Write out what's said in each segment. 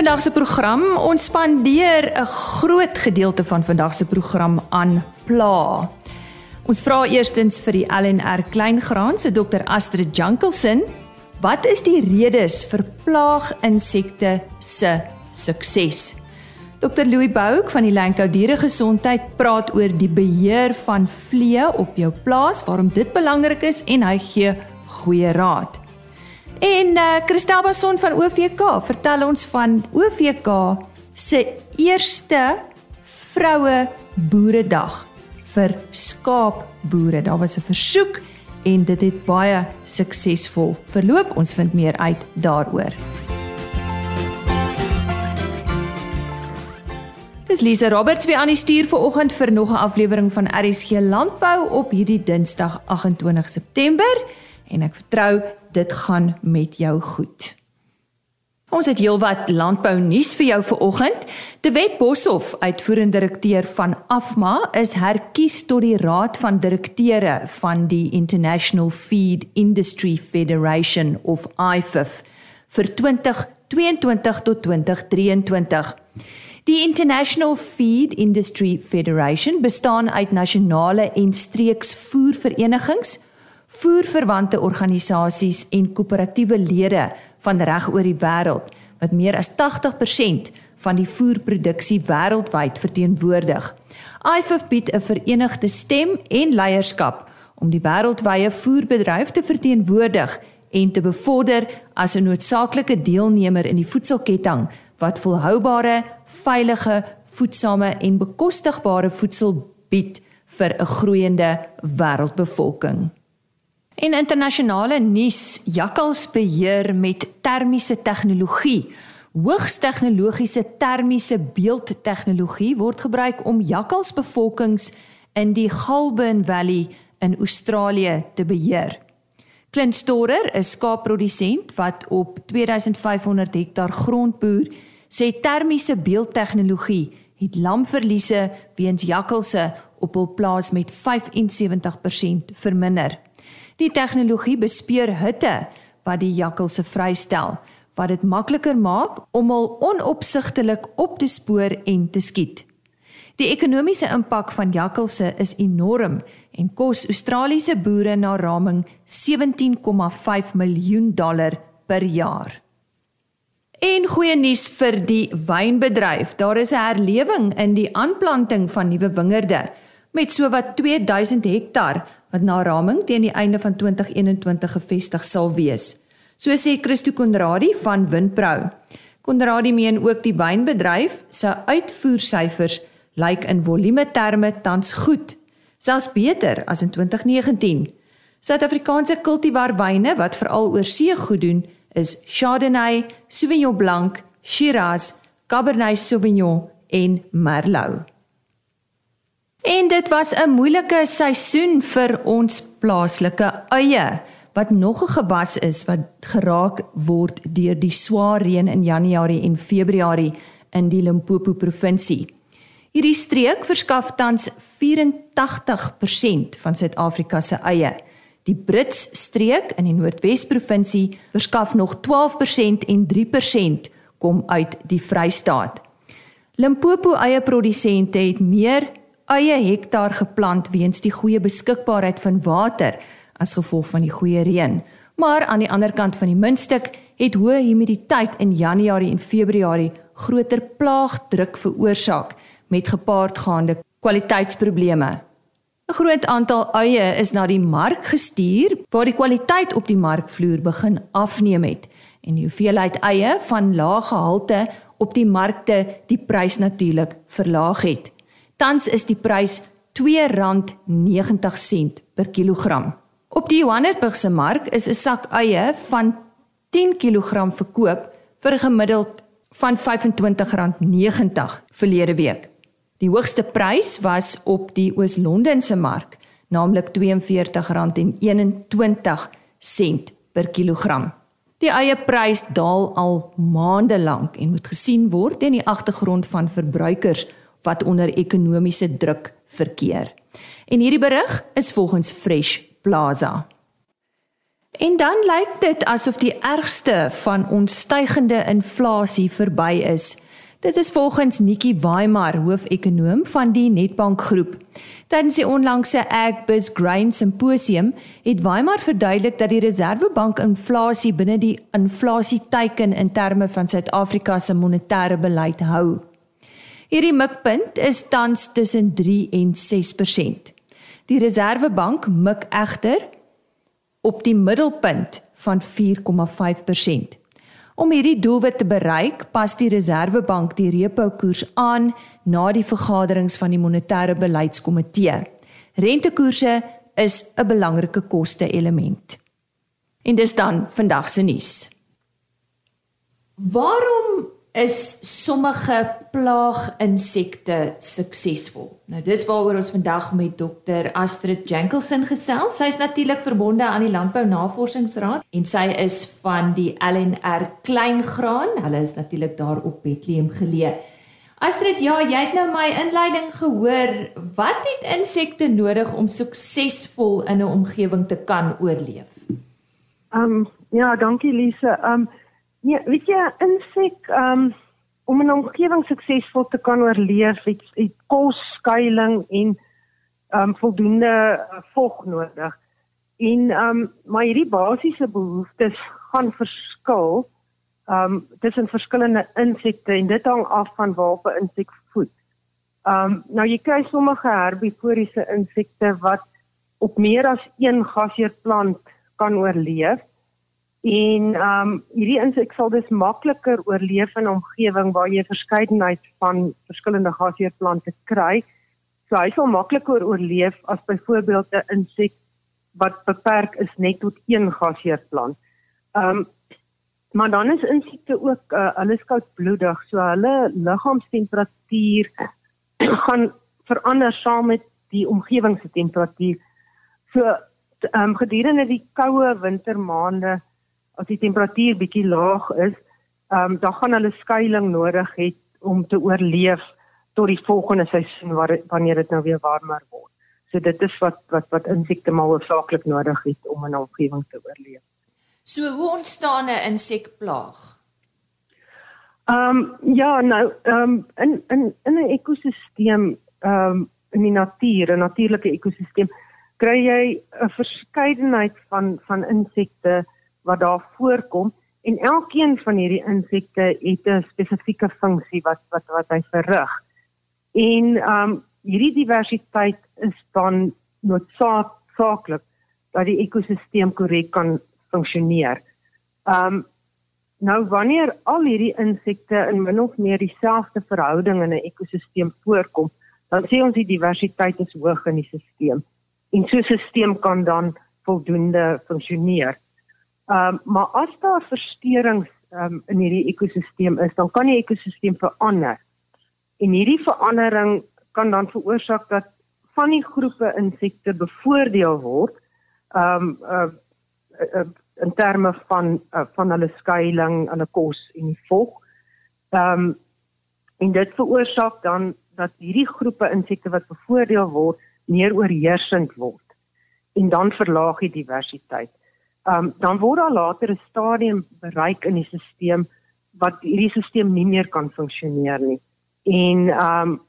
vandag se program. Ons spandeer 'n groot gedeelte van vandag se program aan pla. Ons vra eerstens vir die LNR Kleingraan se Dr Astrid Jankelsen, wat is die redes vir plaaginsekte se sukses? Dr Louis Bouk van die Lankou Dieregesondheid praat oor die beheer van vliee op jou plaas, waarom dit belangrik is en hy gee goeie raad. En uh, Christel Bason van OVK vertel ons van OVK se eerste vroue boeredag vir skaapboere. Daar was 'n versoek en dit het baie suksesvol verloop. Ons vind meer uit daaroor. Dis Lise Roberts weer aan die stuur vir oggend vir nog 'n aflewering van RSG Landbou op hierdie Dinsdag 28 September en ek vertrou dit gaan met jou goed. Ons het heelwat landbou nuus vir jou vir oggend. De Wet Boshoff, uitvoerende direkteur van Afma, is herkies tot die raad van direkteure van die International Feed Industry Federation of IFIF vir 2022 tot 2023. Die International Feed Industry Federation bestaan uit nasionale en streeks voerverenigings, voerverwante organisasies en koöperatiewe lede van reg oor die wêreld wat meer as 80% van die voerproduksie wêreldwyd verteenwoordig. IFF bied 'n verenigde stem en leierskap om die wêreldwye voerbedryf te verteenwoordig en te bevorder as 'n noodsaaklike deelnemer in die voedselketting wat volhoubare, veilige, voedsame en bekostigbare voedsel bied vir 'n groeiende wêreldbevolking. En internasionale nuus, jakkals beheer met termiese tegnologie. Hoogs tegnologiese termiese beeldtegnologie word gebruik om jakkalsbevolkings in die Goulburn Valley in Australië te beheer. Clint Storer, 'n skaapprodusent wat op 2500 hektaar grond boer, sê termiese beeldtegnologie het lamverliese weens jakkalse op hul plaas met 75% verminder. Die tegnologie bespeur hitte wat die jakkalse vrystel wat dit makliker maak om hul onopsigtelik op te spoor en te skiet. Die ekonomiese impak van jakkalse is enorm en kos Australiese boere na raming 17,5 miljoen dollar per jaar. En goeie nuus vir die wynbedryf. Daar is 'n herlewing in die aanplanting van nuwe wingerde met sowat 2000 hektar wat na raming teen die einde van 2021 gevestig sal wees. So sê Christo Konradi van Windpro. Konradi meen ook die wynbedryf se uitvoersyfers lyk in volume terme tans goed, selfs beter as in 2019. Suid-Afrikaanse kultivarwyne wat veral oor see goed doen, is Chardonnay, Sauvignon Blanc, Shiraz, Cabernet Sauvignon en Merlot. En dit was 'n moeilike seisoen vir ons plaaslike eie wat nog 'n gewas is wat geraak word deur die swaar reën in Januarie en Februarie in die Limpopo provinsie. Hierdie streek verskaf tans 84% van Suid-Afrika se eie. Die Brits streek in die Noordwes provinsie verskaf nog 12% en 3% kom uit die Vrystaat. Limpopo eie produsente het meer eie hektaar geplant weens die goeie beskikbaarheid van water as gevolg van die goeie reën. Maar aan die ander kant van die muntstuk het hoë humiditeit in Januarie en Februarie groter plaagdruk veroorsaak met gepaardgaande kwaliteitsprobleme. 'n Groot aantal eie is na die mark gestuur waar die kwaliteit op die markvloer begin afneem het en die hoeveelheid eie van lae gehalte op die markte die prys natuurlik verlaag het. Tans is die prys R2.90 per kilogram. Op die Johannesburgse mark is 'n sak eie van 10 kg verkoop vir 'n gemiddeld van R25.90 verlede week. Die hoogste prys was op die Oos-Londense mark, naamlik R42.21 per kilogram. Die eie prys daal al maande lank en moet gesien word in die agtergrond van verbruikers wat onder ekonomiese druk verkeer. En hierdie berig is volgens Fresh Plaza. En dan lyk dit asof die ergste van ons stygende inflasie verby is. Dit is volgens Nikki Weimar, hoofekonoom van die Netbank Groep. Tydens die onlangse Agbiz Grain Symposium het Weimar verduidelik dat die Reserwebank inflasie binne die inflasieteiken in terme van Suid-Afrika se monetêre beleid hou. Hierdie mikpunt is tans tussen 3 en 6%. Die Reserwebank mik egter op die middelpunt van 4,5%. Om hierdie doelwit te bereik, pas die Reserwebank die repo koers aan na die vergaderings van die monetêre beleidskomitee. Rentekoerse is 'n belangrike koste-element. En dis dan vandag se nuus. Waarom is sommige plaaginsekte suksesvol. Nou dis waaroor ons vandag met dokter Astrid Jankelson gesels. Sy is natuurlik verbonde aan die Landbou Navorsingsraad en sy is van die LNR Kleingraan. Hulle is natuurlik daar op Bethlehem geleë. Astrid, ja, jy het nou my inleiding gehoor. Wat het insekte nodig om suksesvol in 'n omgewing te kan oorleef? Ehm um, ja, dankie Lise. Ehm um, Nee, weet jy, insek um om 'n omgewing suksesvol te kan oorleef, het, het kos, skuilings en um voldoende uh, vog nodig. En um maar hierdie basiese behoeftes gaan verskil um tussen verskillende insekte en dit hang af van 'n insek voed. Um nou jy kry sommige herbivoriese insekte wat op meer as een gasheerplant kan oorleef En ehm um, hierdie insek sal dus makliker oorleef in 'n omgewing waar jy verskeidenheid van verskillende gasheerplante kry. So hy sal makliker oorleef as byvoorbeeld 'n insek wat beperk is net tot een gasheerplant. Ehm um, maar dan is insekte ook uh, hulle is koudbloedig, so hulle liggaamstemperatuur gaan verander saam met die omgewing se temperatuur. So ehm um, gedurende die koue wintermaande as die temperatuur bietjie laag is, ehm um, dan gaan hulle skuilings nodig hê om te oorleef tot die volgende seisoen waar wanneer dit nou weer warmer word. So dit is wat wat wat insekte maar hoofsaaklik nodig het om 'n omgewing te oorleef. So hoe ontstaan 'n insekplaag? Ehm um, ja, nou ehm um, in in in 'n ekosisteem ehm um, in die natuur, 'n natuurlike ekosisteem, kry jy 'n verskeidenheid van van insekte wat daar voorkom en elkeen van hierdie insekte het 'n spesifieke funksie wat wat wat hy verrig. En ehm um, hierdie diversiteit is dan noodsaaklik dat die ekosisteem korrek kan funksioneer. Ehm um, nou wanneer al hierdie insekte in min of meer dieselfde verhouding in 'n ekosisteem voorkom, dan sê ons die diversiteit is hoog in die stelsel. En so 'n stelsel kan dan voldoende funksioneer. Ehm um, maar as daar versteurings um, in hierdie ekosisteem is, dan kan die ekosisteem verander. En hierdie verandering kan dan veroorsaak dat van die groepe insekte bevoordeel word. Ehm um, uh, uh, in terme van uh, van hulle skuilings, hulle kos en vog. Ehm um, en dit veroorsaak dan dat hierdie groepe insekte wat bevoordeel word, meer oorheersend word. En dan verlaag die diversiteit um, dan word daar later 'n stadium bereik in die stelsel wat hierdie stelsel nie meer kan funksioneer nie. En ehm um,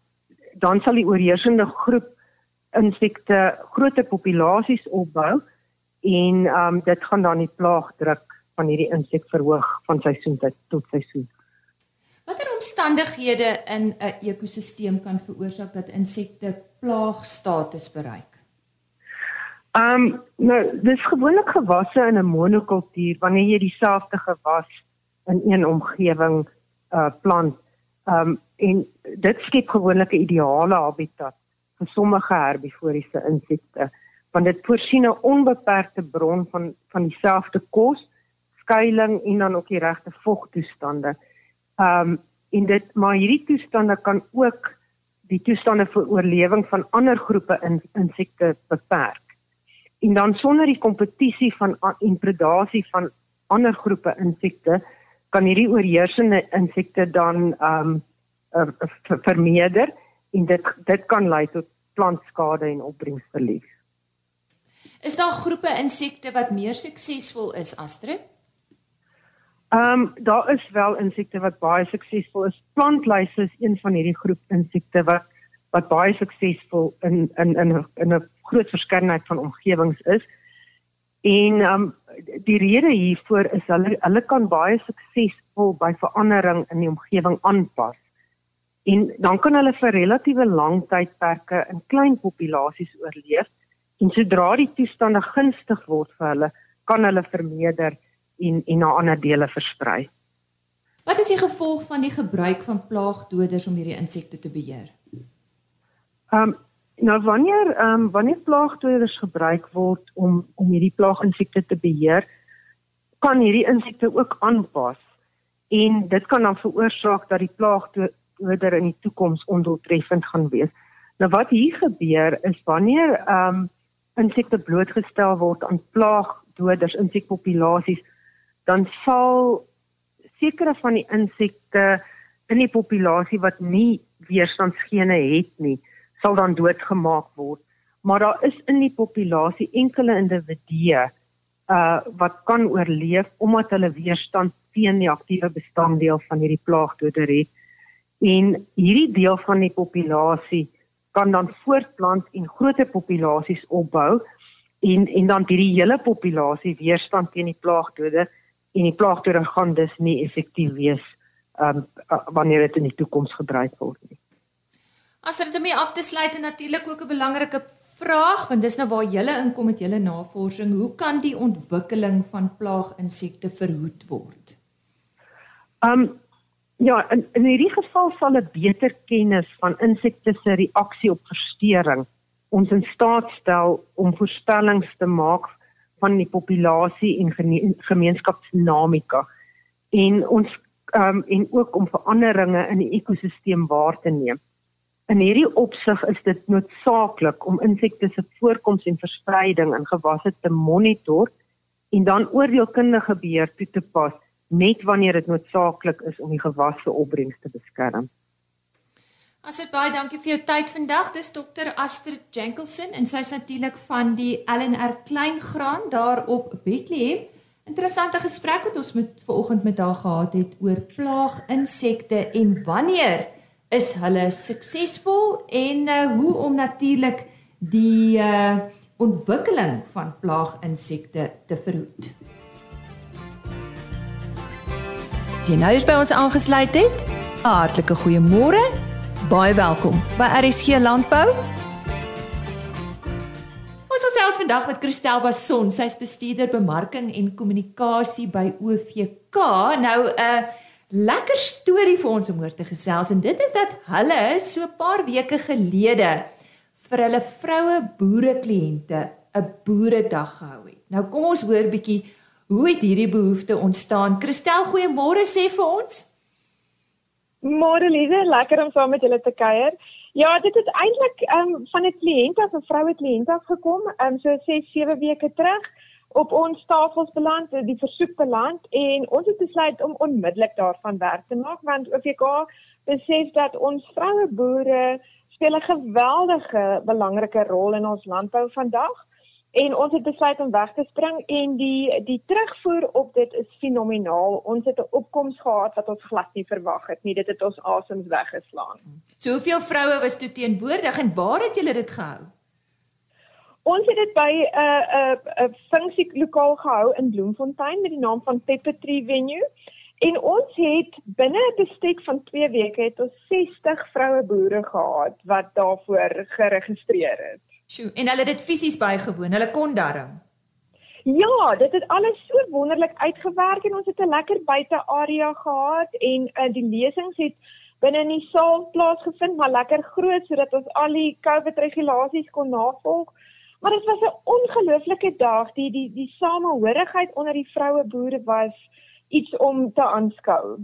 dan sal die oorheersende groep insekte groter populasies opbou en ehm um, dit gaan dan die plaagdruk van hierdie insek verhoog van seisoen tot seisoen. Watter omstandighede in 'n ekosisteem kan veroorsaak dat insekte plaagstatus bereik? Ehm um, nou dis gewoonlik gewasse in 'n monokultuur wanneer jy dieselfde gewas in een omgewing uh plant. Ehm um, en dit skep gewoonlik 'n ideale habitat vir sommige herbivoriese insekte want dit voorsien 'n onbeperkte bron van van dieselfde kos, skuilings en dan ook die regte vogtoestande. Ehm um, en dit maar hierdie toestande kan ook die toestande vir oorlewing van ander groepe in insekte beperk en dan sonder die kompetisie van en predasie van ander groepe insekte kan hierdie oorheersende insekte dan ehm um, uh, vermeerder en dit dit kan lei tot plantskade en opbrengsverlies. Is daar groepe insekte wat meer suksesvol is, Astrid? Ehm um, daar is wel insekte wat baie suksesvol is. Plantluise is een van hierdie groep insekte wat wat baie suksesvol in in in 'n in 'n groot verskeidenheid van omgewings is. En um, die rede hiervoor is hulle hulle kan baie suksesvol by verandering in die omgewing aanpas. En dan kan hulle vir relatiewe lang tydperke in klein populasies oorleef en sodra die toestande gunstig word vir hulle, kan hulle vermeerder en en na ander dele versprei. Wat is die gevolg van die gebruik van plaagdoders om hierdie insekte te beheer? Ehm um, nou wanneer ehm um, wanneer plaagdoders gebruik word om om hierdie plaaginsekte te beheer, kan hierdie insekte ook aanpas en dit kan dan veroorsaak dat die plaagdoder in die toekoms ondoeltreffend gaan wees. Nou wat hier gebeur is wanneer ehm um, insekte blootgestel word aan plaagdoders, insekpopulasies, dan sal sekere van die insekte in die populasie wat nie weerstandsgene het nie, sal dan doodgemaak word. Maar daar is in die populasie enkele individue uh wat kan oorleef omdat hulle weerstand teen die aktiewe bestanddeel van hierdie plaagdoder het. En hierdie deel van die populasie kan dan voortplant en groter populasies opbou en en dan hierdie hele populasie weerstand teen die plaagdoder en die plaagdoder gaan dus nie effektief wees um, wanneer dit in die toekoms gebruik word nie. As dit om af te sluit en natuurlik ook 'n belangrike vraag want dis nou waar julle inkom met julle navorsing, hoe kan die ontwikkeling van plaaginsekte verhoed word? Um ja, in in hierdie geval sal 'n beter kennis van insekte se reaksie op verstoring ons in staat stel om voorspellings te maak van die populasie en gemeenskapsdinamika en ons um, en ook om veranderinge in die ekosisteem waar te neem. In hierdie opsig is dit noodsaaklik om insekte se voorkoms en verspreiding in gewasse te monitor en dan oordeelkundige beheer toe te pas net wanneer dit noodsaaklik is om die gewasse opbrengs te beskerm. Asit baie dankie vir jou tyd vandag. Dis dokter Astrid Jenkelson en sy's natuurlik van die LNR Kleingraan daar op Bethlehem. Interessante gesprek wat ons met vanoggend met haar gehad het oor plaaginsekte en wanneer is hulle suksesvol en uh, hoe om natuurlik die uh, ontwikkeling van plaaginsekte te verhoed. Jy nou is by ons aangesluit het. Hartlike goeiemôre baie welkom by RSG Landbou. Ons het selfs vandag met Christel Bason, sy's bestuurder bemarking en kommunikasie by OVK. Nou 'n uh, lekker storie vir ons om oor te gesels en dit is dat hulle so 'n paar weke gelede vir hulle vroue boere kliënte 'n boeredag gehou het. Nou kom ons hoor bietjie hoe het hierdie behoefte ontstaan. Christel, goeiemôre sê vir ons. Môre Lize, lekker om saam met julle te kuier. Ja, dit het eintlik um, van 'n kliënt af 'n vroue kliënt af gekom, um, so 6, 7 weke terug op ons tafels beland, die versoek beland en ons het besluit om onmiddellik daarvan werk te maak want OVK besef dat ons vroue boere speel 'n geweldige belangrike rol in ons landbou vandag. En ons het besluit om weg te spring en die die terugvoer op dit is fenomenaal. Ons het 'n opkoms gehad wat ons glad nie verwag het nie. Dit het ons asems weggeslaan. So hoeveel vroue was toe teenwoordig en waar het julle dit gehou? Ons het dit by 'n uh, 'n uh, 'n uh, funksie lokaal gehou in Bloemfontein met die naam van Pepper Tree Venue. En ons het binne 'n bestek van 2 weke het ons 60 vroue boere gehad wat daarvoor geregistreer het. Sjoe, en hulle het dit fisies bygewoon. Hulle kon darm. Ja, dit het alles so wonderlik uitgewerk en ons het 'n lekker buite area gehad en uh, die lesings het binne in die saal plaasgevind, maar lekker groot sodat ons al die COVID regulasies kon navolg. Maar dit was 'n ongelooflike dag. Die die die samehorigheid onder die vroue boere was iets om te aanskou.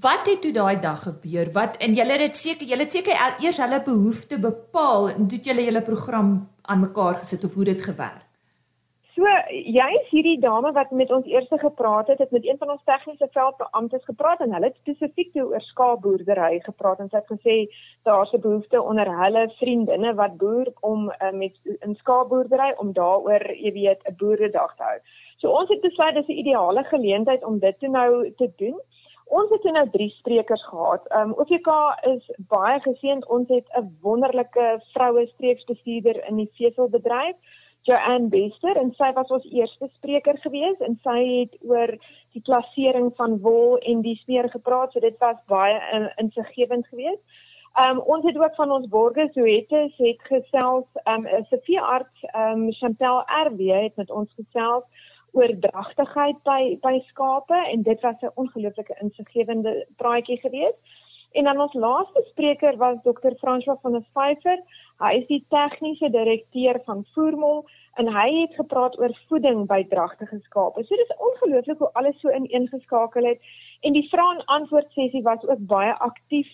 Wat het toe daai dag gebeur? Wat en julle het dit seker julle het seker eers hulle behoeftes bepaal en toe julle julle program aan mekaar gesit of hoe dit gewerk? So jy is hierdie dame wat met ons eers gepraat het, het met een van ons tegniese veldbeamptes gepraat en hulle het spesifiek oor skaapboerdery gepraat en sy het gesê daar's 'n behoefte onder hulle vriendinne wat boer om uh, met in skaapboerdery om daaroor, jy weet, 'n boeredag te hou. So ons het besluit dis 'n ideale geleentheid om dit nou te doen. Ons het nou drie sprekers gehad. Ehm um, OVK is baie geseënd. Ons het 'n wonderlike vroue streeksbestuurder in die veselbedryf, Joanne Bester, en sy was ons eerste spreker gewees en sy het oor die klasering van wol en die smeer gepraat. So dit was baie in, insiggewend geweest. Ehm um, ons het ook van ons borgers Joette het gesels, ehm um, 'n veearts, ehm um, Chantel RW het met ons gesels oordragtigheid by by skape en dit was 'n ongelooflike insiggewende praatjie geweest. En dan ons laaste spreker was Dr. François van der Vyver. Hy is die tegniese direkteur van Voermol en hy het gepraat oor voeding by dragtige skape. So dis ongelooflik hoe alles so ineengeskakel het en die vrae en antwoord sessie was ook baie aktief.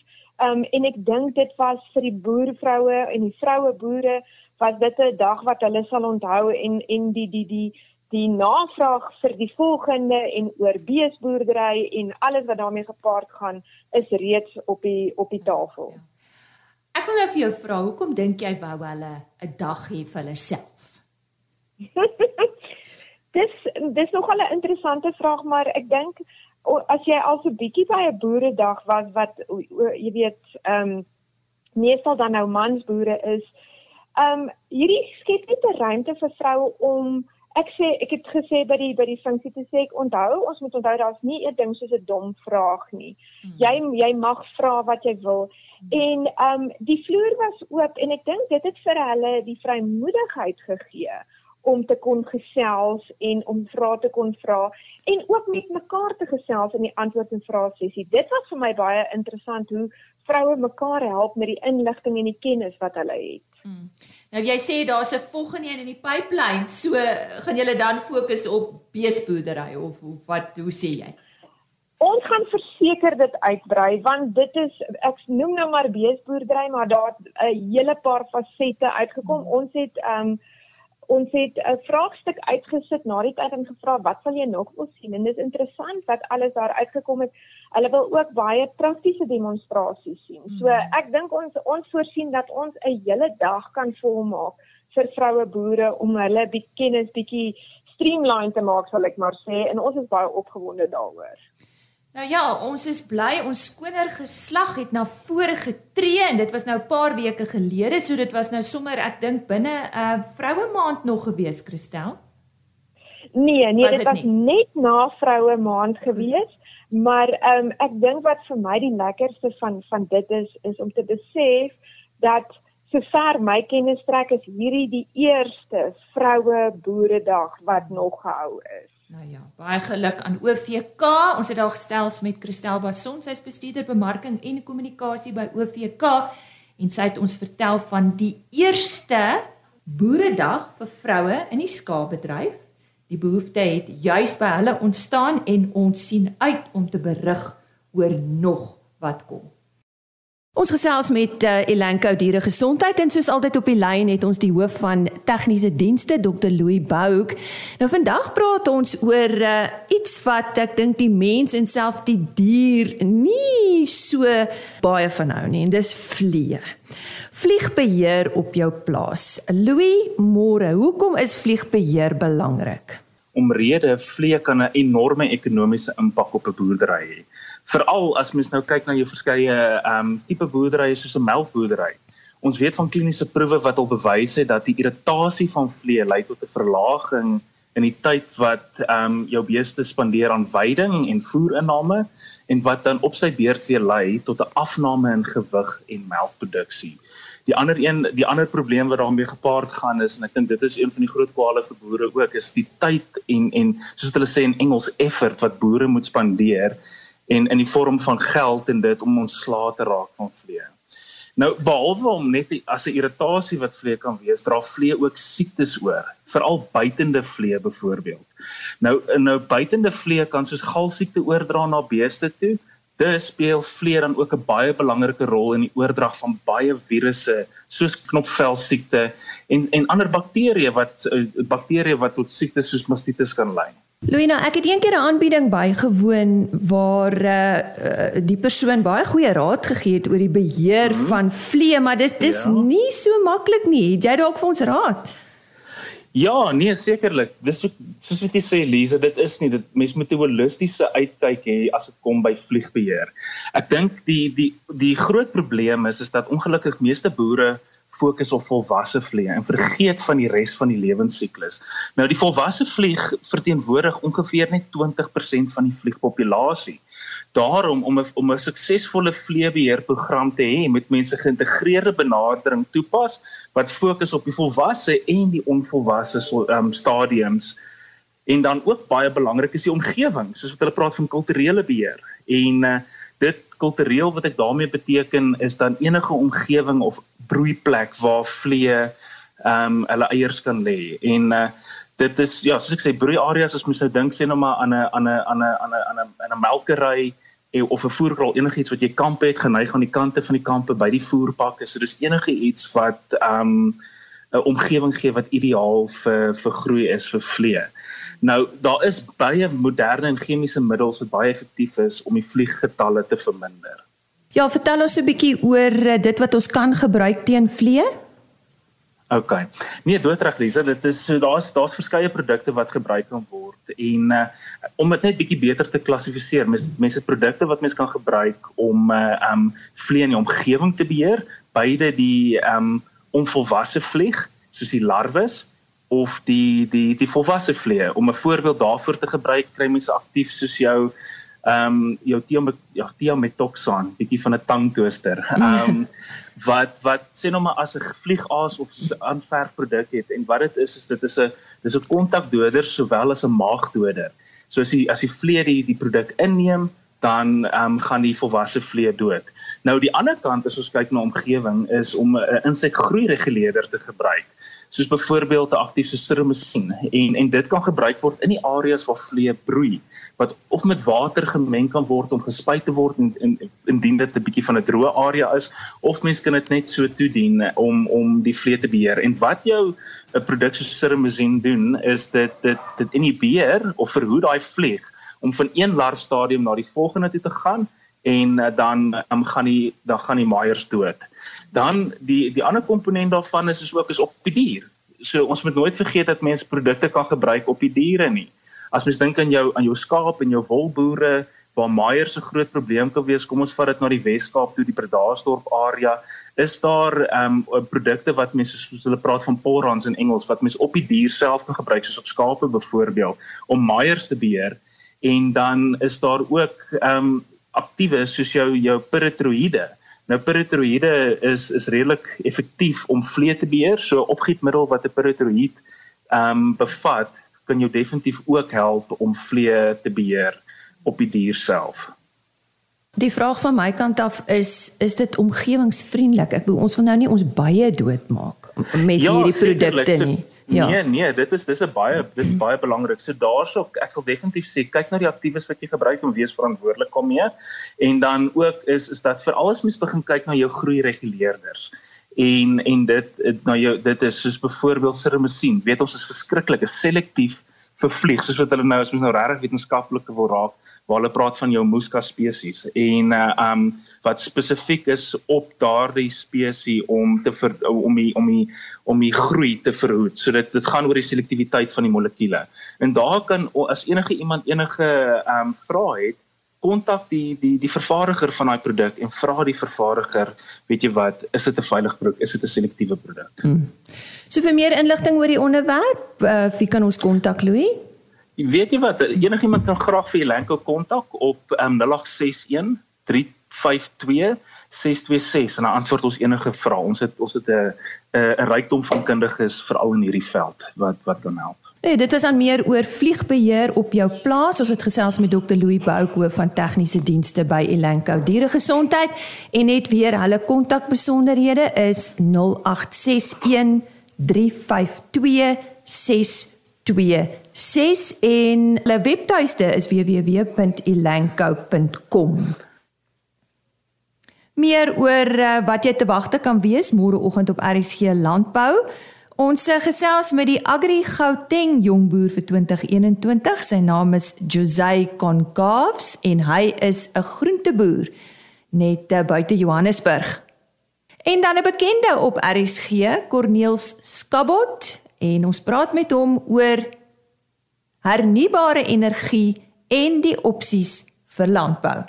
Um en ek dink dit was vir die boervroue en die vroue boere was dit 'n dag wat hulle sal onthou en en die die die die navraag vir die volgende en oor beesboerdery en alles wat daarmee gepaard gaan is reeds op die op die tafel. Ja. Ek wil nou vir jou vra, hoekom dink jy wou hulle 'n dag hê vir hulle self? dis dis nog 'n interessante vraag, maar ek dink as jy al so bietjie by 'n boeredag was wat jy weet, ehm um, meestal dan nou mansboere is, ehm um, hierdie skep net 'n ruimte vir vroue om ek sê ek het gesê by die by die funksie te sê ek onthou ons moet onthou daar's nie 'n ding soos 'n dom vraag nie. Hmm. Jy jy mag vra wat jy wil. En ehm um, die vloer was oop en ek dink dit het vir hulle die vrymoedigheid gegee om te kon gesels en om vrae te kon vra en ook met mekaar te gesels in die antwoord en vrae sessie. Dit was vir my baie interessant hoe vroue mekaar help met die inligting en die kennis wat hulle het. Hmm. Nou jy sê daar's 'n volgende een in die pipeline, so gaan julle dan fokus op beesboerdery of, of wat hoe sê jy? Ons gaan verseker dit uitbrei want dit is ek noem nou maar beesboerdery, maar daar's 'n hele paar fasette uitgekom. Ons het um, ons het 'n vraagstuk uitgesit na die tyd en gevra wat sal jy nog wil sien en dit is interessant wat alles daar uitgekom het. Hulle wil ook baie praktiese demonstrasies sien. So hmm. ek dink ons ons voorsien dat ons 'n hele dag kan volmaak vir vroue boere om hulle bietjie kennis bietjie streamline te maak sal ek maar sê en ons is baie opgewonde daaroor. Nou ja, ons is bly ons skoner geslag het na vore getree en dit was nou 'n paar weke gelede, so dit was nou sommer ek dink binne 'n uh, vroue maand nog gewees, Christel. Nee, nee, was dit was nie? net na vroue maand gewees, maar ehm um, ek dink wat vir my die lekkerste van van dit is is om te besef dat sover my kennis trek is hierdie die eerste vroue boeredag wat nog gehou is. Nou ja, baie geluk aan OVK. Ons het daar gestels met Christel Bason, sy is bestuurder bemarking en kommunikasie by OVK en sy het ons vertel van die eerste boeredag vir vroue in die skaapbedryf. Die behoefte het juis by hulle ontstaan en ons sien uit om te berig oor nog wat kom. Ons gesels met uh, Elanco Diere Gesondheid en soos altyd op die lyn het ons die hoof van tegniese dienste Dr Louis Bouk. Nou vandag praat ons oor uh, iets wat ek dink die mens en self die dier nie so baie van hou nie en dis vliee. Vliegbeheer op jou plaas. Louis, môre, hoekom is vliegbeheer belangrik? Omrede vliee kan 'n enorme ekonomiese impak op 'n boerdery hê veral as mens nou kyk na jou verskeie ehm um, tipe boerderye soos 'n melkboerdery. Ons weet van kliniese proewe wat al bewys het dat die irritasie van vlee lei tot 'n verlaging in die tyd wat ehm um, jou beeste spandeer aan veiding en voerinname en wat dan op sy beurt weer lei tot 'n afname in gewig en melkproduksie. Die ander een, die ander probleem wat daarmee gepaard gaan is en ek dink dit is een van die groot kwale vir boere ook is die tyd en en soos hulle sê in Engels effort wat boere moet spandeer en in die vorm van geld en dit om ons slae te raak van vlee. Nou behalwe om net die, as 'n irritasie wat vlee kan wees, dra vlee ook siektes oor, veral buitende vlee byvoorbeeld. Nou nou buitende vlee kan soos galsiekte oordra na beeste toe, Dit speel vleer dan ook 'n baie belangrike rol in die oordrag van baie virusse soos knopvel siekte en en ander bakterieë wat eh, bakterieë wat tot siektes soos mastitis kan lei. Luina, ek het eendag 'n aanbieding bygewoon waar uh, die persoon baie goeie raad gegee het oor die beheer mm -hmm. van vlee, maar dis dis ja. nie so maklik nie. Het jy dalk vir ons raad? Ja, nee sekerlik. Dis so, soos wat jy sê Lize, dit is nie dit mens moet 'n holistiese uitkyk hê as dit kom by vliegbeheer. Ek dink die die die groot probleem is is dat ongelukkig meeste boere fokus op volwasse vliee en vergeet van die res van die lewensiklus. Nou die volwasse vlieg verteenwoordig ongeveer net 20% van die vliegpopulasie. Daarom om 'n om 'n suksesvolle vleebeheerprogram te hê met mense geïntegreerde benadering toepas wat fokus op die volwasse en die onvolwasse um, stadiums. En dan ook baie belangrik is die omgewing soos wat hulle praat van kulturele beheer. En uh, dit kultureel wat ek daarmee beteken is dan enige omgewing of broeiplek waar vlee ehm um, hulle eiers kan lê. En uh, dit is ja, soos ek sê broeiareas as mens nou dink sê nou maar aan 'n aan 'n aan 'n aan 'n aan 'n melkery of 'n voerkraal enigiets wat jy kampe het geneig aan die kante van die kampe by die voerpakke. So dis enige iets wat um 'n omgewing gee wat ideaal vir vir groei is vir vlee. Nou daar is baie moderne en chemiese middels wat baie effektief is om die vlieggetalle te verminder. Ja, vertel ons 'n bietjie oor eh, dit wat ons kan gebruik teen vlee. OK. Nee, doodreg Lisa, dit is so daar's daar's verskeie produkte wat gebruik kan word en uh, om dit net bietjie beter te klassifiseer, mens mense het produkte wat mens kan gebruik om uh, um vliee in die omgewing te beheer, beide die um onvolwasse vlieg soos die larwes of die die die volwasse vliee. Om 'n voorbeeld daarvoor te gebruik, kry mense aktief soos jou um jou tiamet ja, tiametoxan, bietjie van 'n tangtoaster. Um wat wat sê nou maar as 'n vliegaas of so 'n aanverfproduk het en wat dit is is dit is 'n dis 'n kontakdoder sowel as 'n maagdoder. So as die as die vlee die die produk inneem, dan ehm um, gaan die volwasse vlee dood. Nou die ander kant as ons kyk na omgewing is om 'n insekgroei reguleerder te gebruik soos byvoorbeeld 'n aktiewe sirmesien en en dit kan gebruik word in die areas waar vlee broei wat of met water gemeng kan word om gespuit te word en, en indien dit 'n bietjie van 'n droë area is of mens kan dit net so toedien om om die vlee te beheer. En wat jou 'n produk soos sirmesien doen is dit dit dit inhibeer of verhoed daai vlieg om van een larfstadium na die volgende toe te gaan en uh, dan um, gaan die dan gaan die maaiers dood. Dan die die ander komponent daarvan is is ook is op die dier. So ons moet nooit vergeet dat mense produkte kan gebruik op die diere nie. As mens dink aan jou aan jou skaap en jou wolboere waar maaiers 'n groot probleem kan wees, kom ons vat dit na die Wes-Kaap toe, die Bredasdorp area, is daar ehm um, produkte wat mense soos hulle praat van porans in Engels wat mense op die dier self kan gebruik soos op skape byvoorbeeld om maaiers te beheer en dan is daar ook ehm um, aktiewe soos jou jou peritroïde. Nou peritroïde is is redelik effektief om vlee te beheer. So opgietmiddel wat 'n peritroïd ehm um, bevat, kan jou definitief ook help om vlee te beheer op die dier self. Die vraag van my kant af is is dit omgewingsvriendelik? Ek bedoel ons wil nou nie ons baie doodmaak met ja, hierdie produkte nie. So, Ja. Nee, nee, dit is dis 'n baie dis baie belangrik. So daarso ek sal definitief sê kyk na die aktiewes wat jy gebruik om wees verantwoordelik daarmee. En dan ook is is dat vir alles mens begin kyk na jou groei reguleerders. En en dit na jou dit is soos byvoorbeeld sirmesien. Weet ons is verskriklik, is selektief vir vlieg soos wat hulle nou as mens nou regtig wetenskaplike wil raak waar hulle praat van jou muska spesies en uh um wat spesifiek is op daardie spesies om te ver, om die, om die om die groei te verhoed. So dit dit gaan oor die selektiwiteit van die molekule. En daar kan as enige iemand enige ehm um, vrae het, kontak die die die vervaardiger van daai produk en vra die vervaardiger, weet jy wat, is dit 'n veilige produk? Is dit 'n selektiewe produk? Hmm. So vir meer inligting oor die onderwerp, uh, wie kan ons kontak Louis? Weet jy wat, enigiemand kan graag vir Elanco kontak op um, 0861 352 626 en dan antwoord ons enige vrae. Ons het ons het 'n 'n rykdom van kundiges veral in hierdie veld wat wat kan help. Nee, dit was aan meer oor vliegbeheer op jou plaas. Ons het gesels met Dr. Louis Bouko van tegniese dienste by Elanco Dieregesondheid en net weer hulle kontakbesonderhede is 0861 352 626 en hulle webtuiste is www.elanco.com. Meer oor uh, wat jy te wagte kan wees môreoggend op RSG Landbou. Ons uh, gesels met die Agri Gauteng jongboer vir 2021. Sy naam is Josey Concaves en hy is 'n groenteboer net uh, buite Johannesburg. En dan 'n bekende op RSG, Corneels Skabot, en ons praat met hom oor hernubare energie en die opsies vir landbou.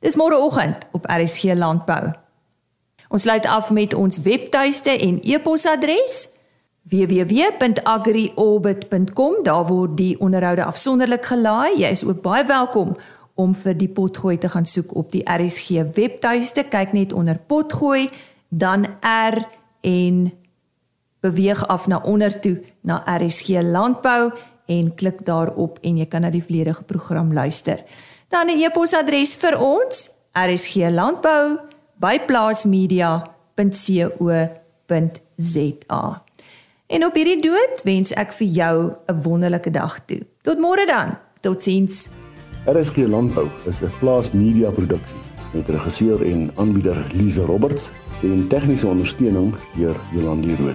Dis môreoggend op RSG Landbou. Ons sluit af met ons webtuiste en e-posadres www.agriorbit.com. Daar word die onderhoude afsonderlik gelaai. Jy is ook baie welkom om vir die potgooi te gaan soek op die RSG webtuiste. Kyk net onder potgooi, dan R en beweeg af na onder toe na RSG Landbou en klik daarop en jy kan na die volledige program luister. Dan 'n e-posadres vir ons: rsglandbou@plaasmedia.co.za. En op hierdie dood wens ek vir jou 'n wonderlike dag toe. Tot môre dan. Totsiens. RSG Landbou is 'n plaasmedia produksie met regisseur en aanbieder Lize Roberts en tegniese ondersteuning deur Jolande Rooi.